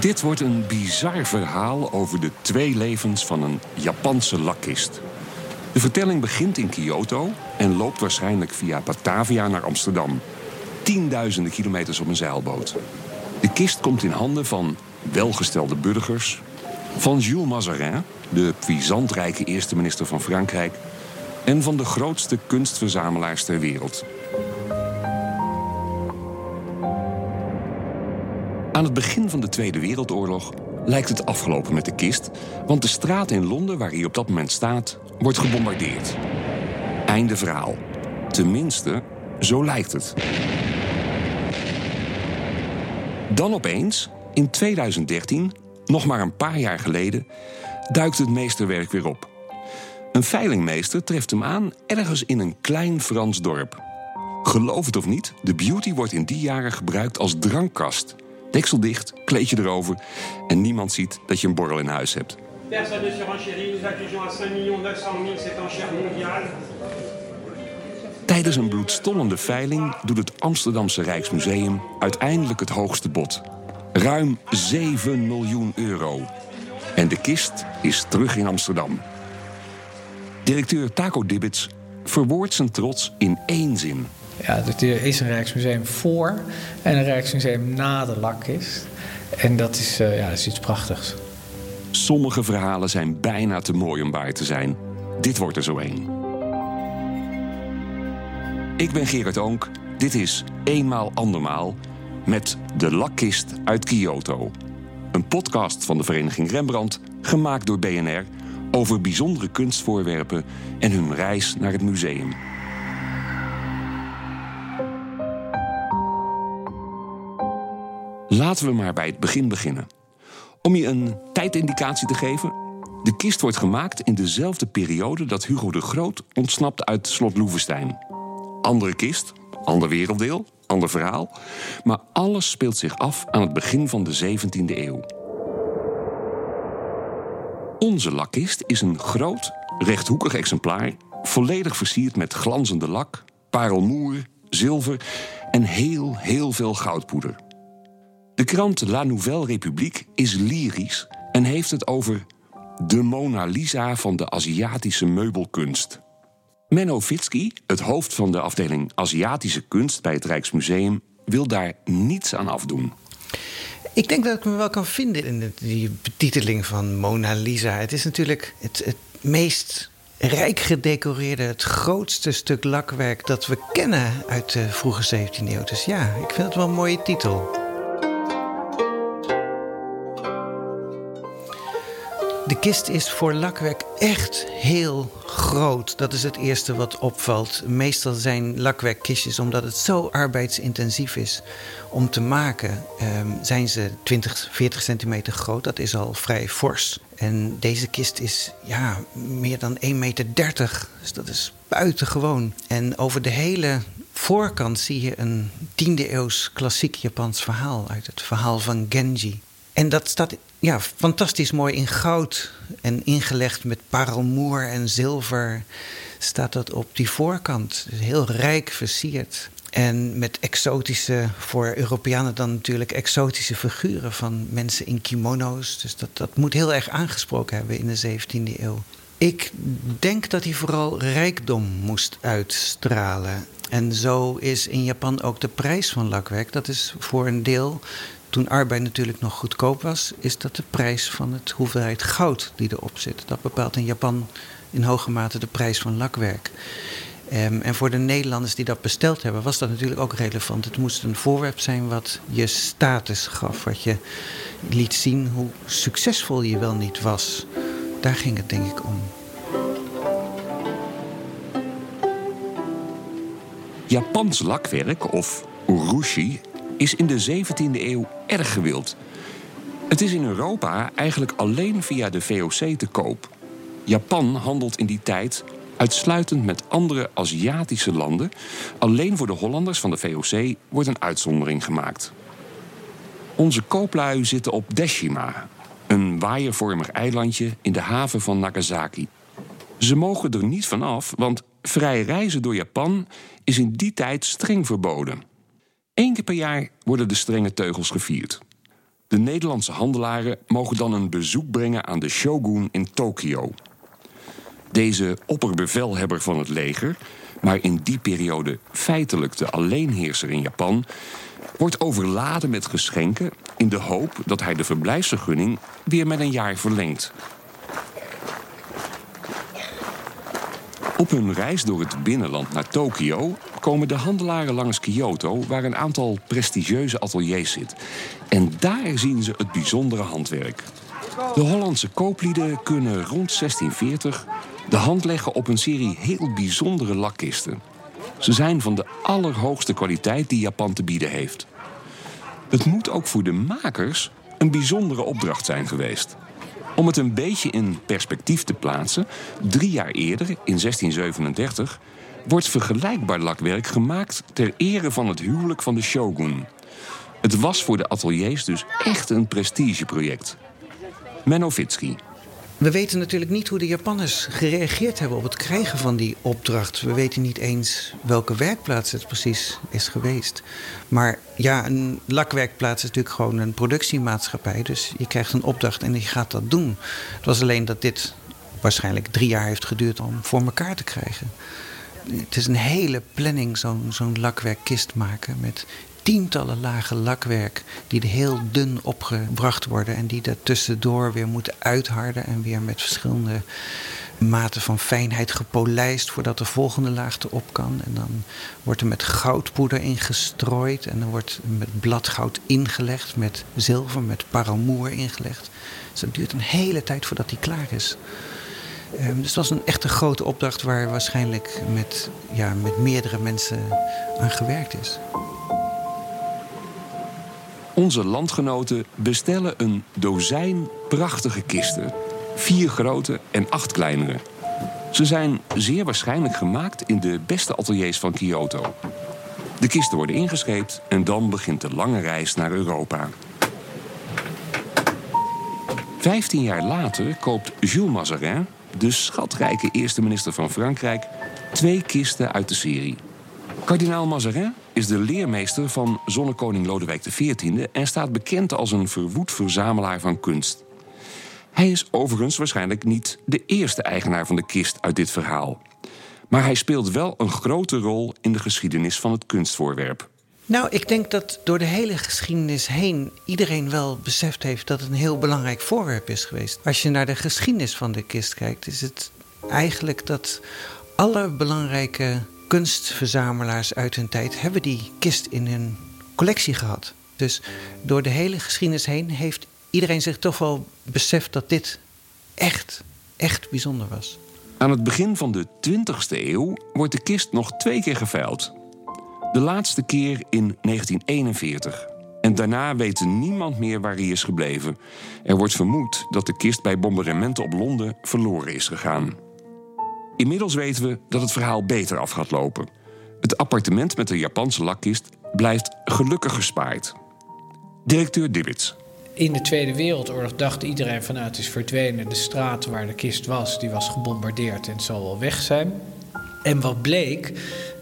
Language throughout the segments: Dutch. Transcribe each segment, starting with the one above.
Dit wordt een bizar verhaal over de twee levens van een Japanse lakkist. De vertelling begint in Kyoto en loopt waarschijnlijk via Batavia naar Amsterdam. Tienduizenden kilometers op een zeilboot. De kist komt in handen van welgestelde burgers, van Jules Mazarin, de puissantrijke eerste minister van Frankrijk, en van de grootste kunstverzamelaars ter wereld. Aan het begin van de Tweede Wereldoorlog lijkt het afgelopen met de kist, want de straat in Londen waar hij op dat moment staat, wordt gebombardeerd. Einde verhaal. Tenminste, zo lijkt het. Dan opeens, in 2013, nog maar een paar jaar geleden, duikt het meesterwerk weer op. Een veilingmeester treft hem aan ergens in een klein Frans dorp. Geloof het of niet, de beauty wordt in die jaren gebruikt als drankkast. Deksel dicht, kleedje erover en niemand ziet dat je een borrel in huis hebt. Personne ne surenchérit, nous accusons à 5 900 000 cette enchère mondiale. Tijdens een bloedstollende veiling doet het Amsterdamse Rijksmuseum uiteindelijk het hoogste bod. Ruim 7 miljoen euro. En de kist is terug in Amsterdam. Directeur Taco Dibbits verwoordt zijn trots in één zin. Ja, dus er is een Rijksmuseum voor en een Rijksmuseum na de lakkist. En dat is, eh, ja, is iets prachtigs. Sommige verhalen zijn bijna te mooi om waar te zijn. Dit wordt er zo één. Ik ben Gerard Oonk. Dit is Eenmaal Andermaal met De Lakkist uit Kyoto. Een podcast van de Vereniging Rembrandt, gemaakt door BNR... over bijzondere kunstvoorwerpen en hun reis naar het museum. Laten we maar bij het begin beginnen. Om je een tijdindicatie te geven. De kist wordt gemaakt in dezelfde periode dat Hugo de Groot ontsnapt uit slot Loevestein. Andere kist, ander werelddeel, ander verhaal. Maar alles speelt zich af aan het begin van de 17e eeuw. Onze lakkist is een groot, rechthoekig exemplaar, volledig versierd met glanzende lak, parelmoer, zilver en heel, heel veel goudpoeder. De krant La Nouvelle République is lyrisch en heeft het over de Mona Lisa van de Aziatische meubelkunst. Menno Vitsky, het hoofd van de afdeling Aziatische kunst bij het Rijksmuseum, wil daar niets aan afdoen. Ik denk dat ik me wel kan vinden in die betiteling van Mona Lisa. Het is natuurlijk het, het meest rijk gedecoreerde, het grootste stuk lakwerk dat we kennen uit de vroege 17e eeuw. Dus ja, ik vind het wel een mooie titel. De kist is voor lakwerk echt heel groot. Dat is het eerste wat opvalt. Meestal zijn lakwerkkistjes, omdat het zo arbeidsintensief is om te maken, ehm, zijn ze 20, 40 centimeter groot. Dat is al vrij fors. En deze kist is ja, meer dan 1,30 meter. Dus dat is buitengewoon. En over de hele voorkant zie je een 10e eeuws klassiek Japans verhaal uit het verhaal van Genji. En dat staat ja, fantastisch mooi in goud en ingelegd met parelmoer en zilver. Staat dat op die voorkant. Dus heel rijk versierd. En met exotische, voor Europeanen dan natuurlijk exotische figuren van mensen in kimono's. Dus dat, dat moet heel erg aangesproken hebben in de 17e eeuw. Ik denk dat hij vooral rijkdom moest uitstralen. En zo is in Japan ook de prijs van lakwerk. Dat is voor een deel toen arbeid natuurlijk nog goedkoop was, is dat de prijs van het hoeveelheid goud die erop zit. Dat bepaalt in Japan in hoge mate de prijs van lakwerk. Ehm, en voor de Nederlanders die dat besteld hebben, was dat natuurlijk ook relevant. Het moest een voorwerp zijn wat je status gaf, wat je liet zien hoe succesvol je wel niet was. Daar ging het denk ik om. Japans lakwerk, of urushi, is in de 17e eeuw erg gewild. Het is in Europa eigenlijk alleen via de VOC te koop. Japan handelt in die tijd uitsluitend met andere Aziatische landen. Alleen voor de Hollanders van de VOC wordt een uitzondering gemaakt. Onze kooplui zitten op Deshima, een waaiervormig eilandje in de haven van Nagasaki. Ze mogen er niet van af, want vrij reizen door Japan is in die tijd streng verboden. Eén keer per jaar worden de strenge teugels gevierd. De Nederlandse handelaren mogen dan een bezoek brengen aan de shogun in Tokio. Deze opperbevelhebber van het leger, maar in die periode feitelijk de alleenheerser in Japan, wordt overladen met geschenken in de hoop dat hij de verblijfsvergunning weer met een jaar verlengt. Op hun reis door het binnenland naar Tokio komen de handelaren langs Kyoto, waar een aantal prestigieuze ateliers zit. En daar zien ze het bijzondere handwerk. De Hollandse kooplieden kunnen rond 1640 de hand leggen op een serie heel bijzondere lakkisten. Ze zijn van de allerhoogste kwaliteit die Japan te bieden heeft. Het moet ook voor de makers een bijzondere opdracht zijn geweest. Om het een beetje in perspectief te plaatsen, drie jaar eerder, in 1637, wordt vergelijkbaar lakwerk gemaakt ter ere van het huwelijk van de shogun. Het was voor de ateliers dus echt een prestigeproject. Menno Fitski. We weten natuurlijk niet hoe de Japanners gereageerd hebben op het krijgen van die opdracht. We weten niet eens welke werkplaats het precies is geweest. Maar ja, een lakwerkplaats is natuurlijk gewoon een productiemaatschappij. Dus je krijgt een opdracht en je gaat dat doen. Het was alleen dat dit waarschijnlijk drie jaar heeft geduurd om voor elkaar te krijgen. Het is een hele planning, zo'n zo'n lakwerkkist maken. Met tientallen lagen lakwerk die er heel dun opgebracht worden en die tussendoor weer moeten uitharden en weer met verschillende maten van fijnheid gepolijst voordat de volgende laag erop kan. En dan wordt er met goudpoeder ingestrooid en dan wordt met bladgoud ingelegd, met zilver, met paramoer ingelegd. Dus dat duurt een hele tijd voordat die klaar is. Um, dus het was een echte grote opdracht waar waarschijnlijk met, ja, met meerdere mensen aan gewerkt is. Onze landgenoten bestellen een dozijn prachtige kisten. Vier grote en acht kleinere. Ze zijn zeer waarschijnlijk gemaakt in de beste ateliers van Kyoto. De kisten worden ingescheept en dan begint de lange reis naar Europa. Vijftien jaar later koopt Jules Mazarin, de schatrijke eerste minister van Frankrijk, twee kisten uit de serie. Kardinaal Mazarin is de leermeester van zonnekoning Lodewijk XIV en staat bekend als een verwoed verzamelaar van kunst. Hij is overigens waarschijnlijk niet de eerste eigenaar van de kist uit dit verhaal. Maar hij speelt wel een grote rol in de geschiedenis van het kunstvoorwerp. Nou, ik denk dat door de hele geschiedenis heen iedereen wel beseft heeft dat het een heel belangrijk voorwerp is geweest. Als je naar de geschiedenis van de kist kijkt, is het eigenlijk dat alle belangrijke kunstverzamelaars uit hun tijd hebben die kist in hun collectie gehad. Dus door de hele geschiedenis heen heeft iedereen zich toch wel beseft dat dit echt, echt bijzonder was. Aan het begin van de 20e eeuw wordt de kist nog twee keer geveild. De laatste keer in 1941. En daarna weet niemand meer waar hij is gebleven. Er wordt vermoed dat de kist bij bombardementen op Londen verloren is gegaan. Inmiddels weten we dat het verhaal beter af gaat lopen. Het appartement met de Japanse lakkist blijft gelukkig gespaard. Directeur Dibbits. In de Tweede Wereldoorlog dacht iedereen vanuit nou, het is verdwenen. De straat waar de kist was, die was gebombardeerd en zal wel weg zijn. En wat bleek,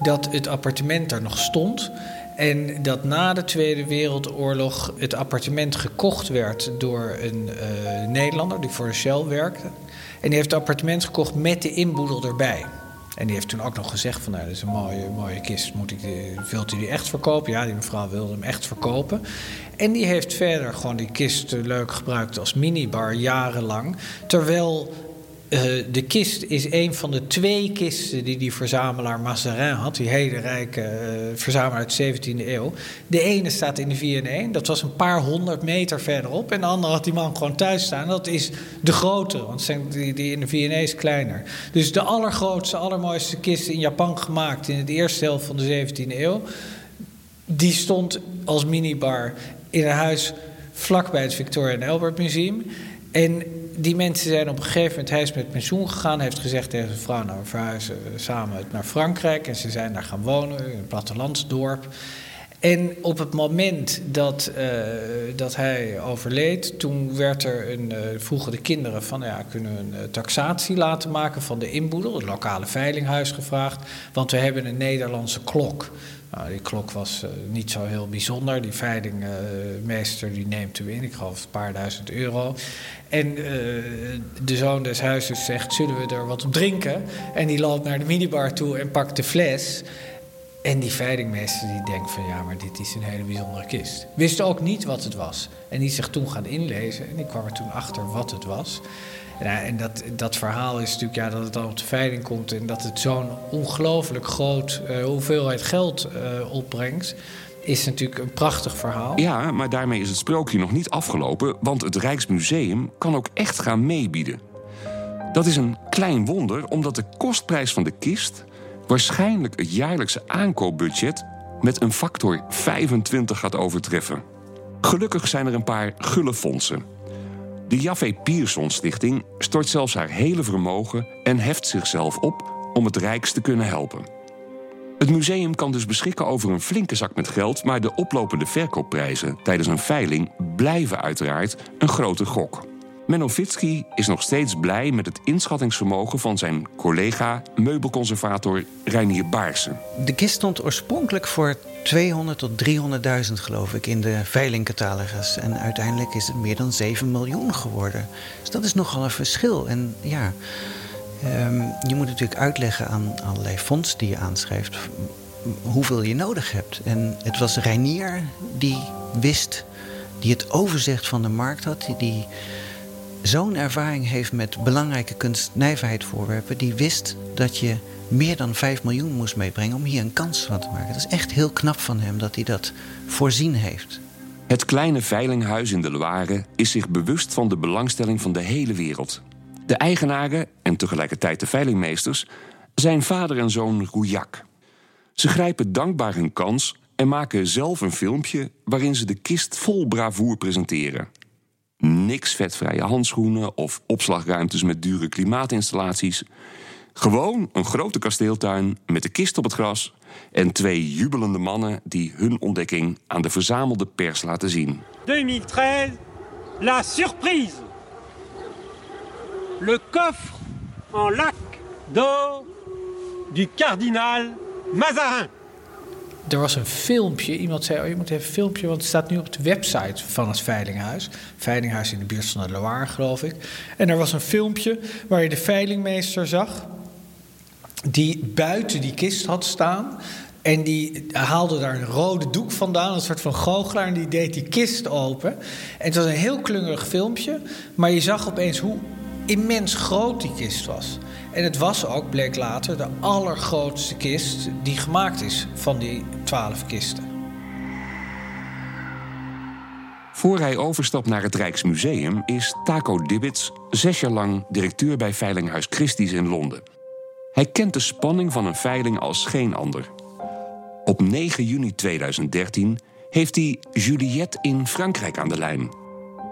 dat het appartement er nog stond. En dat na de Tweede Wereldoorlog het appartement gekocht werd door een uh, Nederlander die voor de Shell werkte. En die heeft het appartement gekocht met de inboedel erbij. En die heeft toen ook nog gezegd van, nou, dat is een mooie, mooie kist. Moet ik die, wilt u die echt verkopen? Ja, die mevrouw wilde hem echt verkopen. En die heeft verder gewoon die kist leuk gebruikt als minibar jarenlang. Terwijl uh, de kist is een van de twee kisten die die verzamelaar Mazarin had. Die hele rijke uh, verzamelaar uit de 17e eeuw. De ene staat in de V1. Dat was een paar honderd meter verderop. En de andere had die man gewoon thuis staan. Dat is de grotere, want die, die in de V1 is kleiner. Dus de allergrootste, allermooiste kist in Japan gemaakt in de eerste helft van de 17e eeuw. Die stond als minibar in een huis vlakbij het Victoria and Albert Museum. En die mensen zijn op een gegeven moment, hij is met pensioen gegaan, heeft gezegd tegen zijn vrouw, nou we verhuizen samen naar Frankrijk. En ze zijn daar gaan wonen, in een plattelandsdorp. En op het moment dat, uh, dat hij overleed, toen werd er een, uh, vroegen de kinderen van ja, kunnen we een taxatie laten maken van de inboedel, het lokale veilinghuis gevraagd, want we hebben een Nederlandse klok. Nou, die klok was uh, niet zo heel bijzonder. Die veilingmeester die neemt hem in, ik geloof een paar duizend euro. En de zoon des huizes zegt, zullen we er wat op drinken? En die loopt naar de minibar toe en pakt de fles. En die veilingmeester die denkt van ja, maar dit is een hele bijzondere kist. Wist ook niet wat het was. En die zich toen gaan inlezen en die kwam er toen achter wat het was. En, en dat, dat verhaal is natuurlijk ja, dat het dan op de veiling komt en dat het zo'n ongelooflijk groot uh, hoeveelheid geld uh, opbrengt. Is natuurlijk een prachtig verhaal. Ja, maar daarmee is het sprookje nog niet afgelopen, want het Rijksmuseum kan ook echt gaan meebieden. Dat is een klein wonder, omdat de kostprijs van de kist waarschijnlijk het jaarlijkse aankoopbudget met een factor 25 gaat overtreffen. Gelukkig zijn er een paar gulle fondsen. De Jaffe Pierson Stichting stort zelfs haar hele vermogen en heft zichzelf op om het Rijks te kunnen helpen. Het museum kan dus beschikken over een flinke zak met geld, maar de oplopende verkoopprijzen tijdens een veiling blijven uiteraard een grote gok. Menno Vitsky is nog steeds blij met het inschattingsvermogen van zijn collega meubelconservator Reinier Baarsen. De kist stond oorspronkelijk voor 200 tot 300.000 geloof ik in de veilingcatalogus. En uiteindelijk is het meer dan 7 miljoen geworden. Dus dat is nogal een verschil. En ja, um, je moet natuurlijk uitleggen aan allerlei fonds die je aanschrijft hoeveel je nodig hebt. En het was Reinier die wist, die het overzicht van de markt had, die zo'n ervaring heeft met belangrijke kunstnijverheidsvoorwerpen, die wist dat je meer dan 5 miljoen moest meebrengen om hier een kans van te maken. Dat is echt heel knap van hem dat hij dat voorzien heeft. Het kleine veilinghuis in de Loire is zich bewust van de belangstelling van de hele wereld. De eigenaren en tegelijkertijd de veilingmeesters zijn vader en zoon Rouillac. Ze grijpen dankbaar hun kans en maken zelf een filmpje waarin ze de kist vol bravoer presenteren. Niks vetvrije handschoenen of opslagruimtes met dure klimaatinstallaties. Gewoon een grote kasteeltuin met de kist op het gras en twee jubelende mannen die hun ontdekking aan de verzamelde pers laten zien. 2013, la surprise. Le coffre en lac d'or du cardinal Mazarin. Er was een filmpje, iemand zei, oh, je moet even een filmpje, want het staat nu op de website van het Veilinghuis. Veilinghuis in de buurt van de Loire, geloof ik. En er was een filmpje waar je de veilingmeester zag, die buiten die kist had staan. En die haalde daar een rode doek vandaan, een soort van goochelaar, en die deed die kist open. En het was een heel klungerig filmpje, maar je zag opeens hoe immens groot die kist was. En het was ook, bleek later, de allergrootste kist die gemaakt is van die twaalf kisten. Voor hij overstapt naar het Rijksmuseum is Taco Dibbits zes jaar lang directeur bij Veilinghuis Christie's in Londen. Hij kent de spanning van een veiling als geen ander. Op 9 juni 2013 heeft hij Juliette in Frankrijk aan de lijn.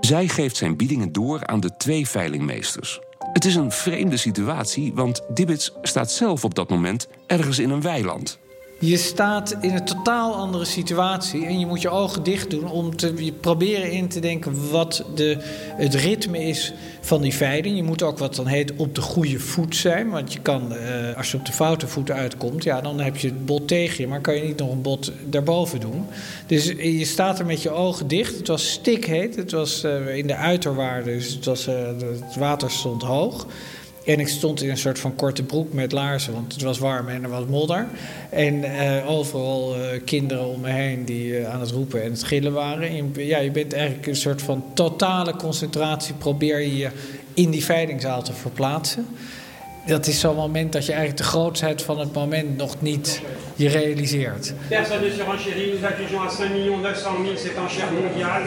Zij geeft zijn biedingen door aan de twee veilingmeesters. Het is een vreemde situatie, want Dibbits staat zelf op dat moment ergens in een weiland. Je staat in een totaal andere situatie en je moet je ogen dicht doen om te proberen in te denken wat de, het ritme is van die veiling. Je moet ook wat dan heet op de goede voet zijn, want je kan, eh, als je op de foute voet uitkomt, ja, dan heb je het bot tegen je, maar kan je niet nog een bot daarboven doen. Dus je staat er met je ogen dicht. Het was stikheet, het was uh, in de uiterwaarden, dus het, was, uh, het water stond hoog. En ik stond in een soort van korte broek met laarzen, want het was warm en er was modder. En uh, overal uh, kinderen om me heen die uh, aan het roepen en het gillen waren. En ja, je bent eigenlijk een soort van totale concentratie, probeer je je in die veilingzaal te verplaatsen. Dat is zo'n moment dat je eigenlijk de grootheid van het moment nog niet je realiseert. Personne ne surenchérit, nous accueillons à 5 900 000 cette enchère mondiale.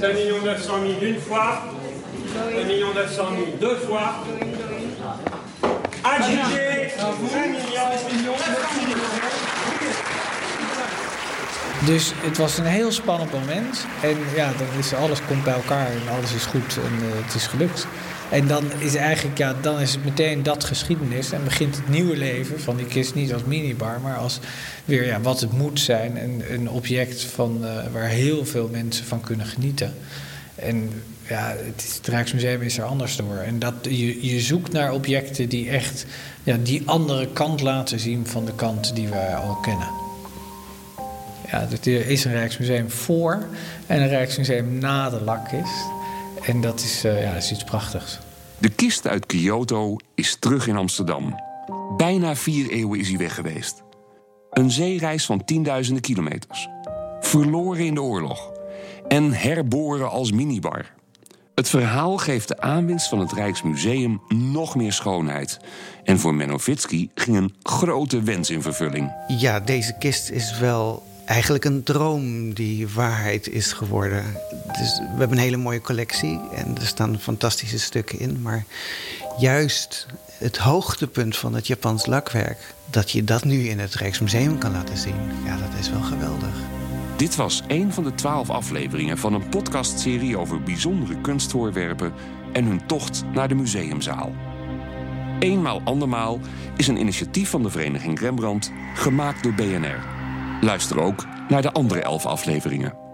5 900 000 d'une fois. 1 million 900 000 deux fois. Adjugé 1 million 900 000. Dus het was een heel spannend moment. En ja, dan is alles komt bij elkaar en alles is goed en uh, het is gelukt. En dan is eigenlijk, ja, dan is het meteen dat geschiedenis. En begint het nieuwe leven van die kist niet als minibar, maar als weer ja, wat het moet zijn. Een, een object van, uh, waar heel veel mensen van kunnen genieten. En ja, het, is, Rijksmuseum is er anders door. En dat, je, je zoekt naar objecten die echt ja, die andere kant laten zien van de kant die we al kennen. Ja, er is een Rijksmuseum voor en een Rijksmuseum na de lakkist. En dat is, uh, ja, is iets prachtigs. De kist uit Kyoto is terug in Amsterdam. Bijna vier eeuwen is hij weg geweest. Een zeereis van tienduizenden kilometers. Verloren in de oorlog. En herboren als minibar. Het verhaal geeft de aanwinst van het Rijksmuseum nog meer schoonheid. En voor Menno Vitsky ging een grote wens in vervulling. Ja, deze kist is wel eigenlijk een droom die waarheid is geworden. Dus we hebben een hele mooie collectie en er staan fantastische stukken in. Maar juist het hoogtepunt van het Japans lakwerk, dat je dat nu in het Rijksmuseum kan laten zien, ja, dat is wel geweldig. Dit was een van de twaalf afleveringen van een podcastserie over bijzondere kunstvoorwerpen en hun tocht naar de museumzaal. Eenmaal andermaal is een initiatief van de Vereniging Rembrandt gemaakt door BNR. Luister ook naar de andere elf afleveringen.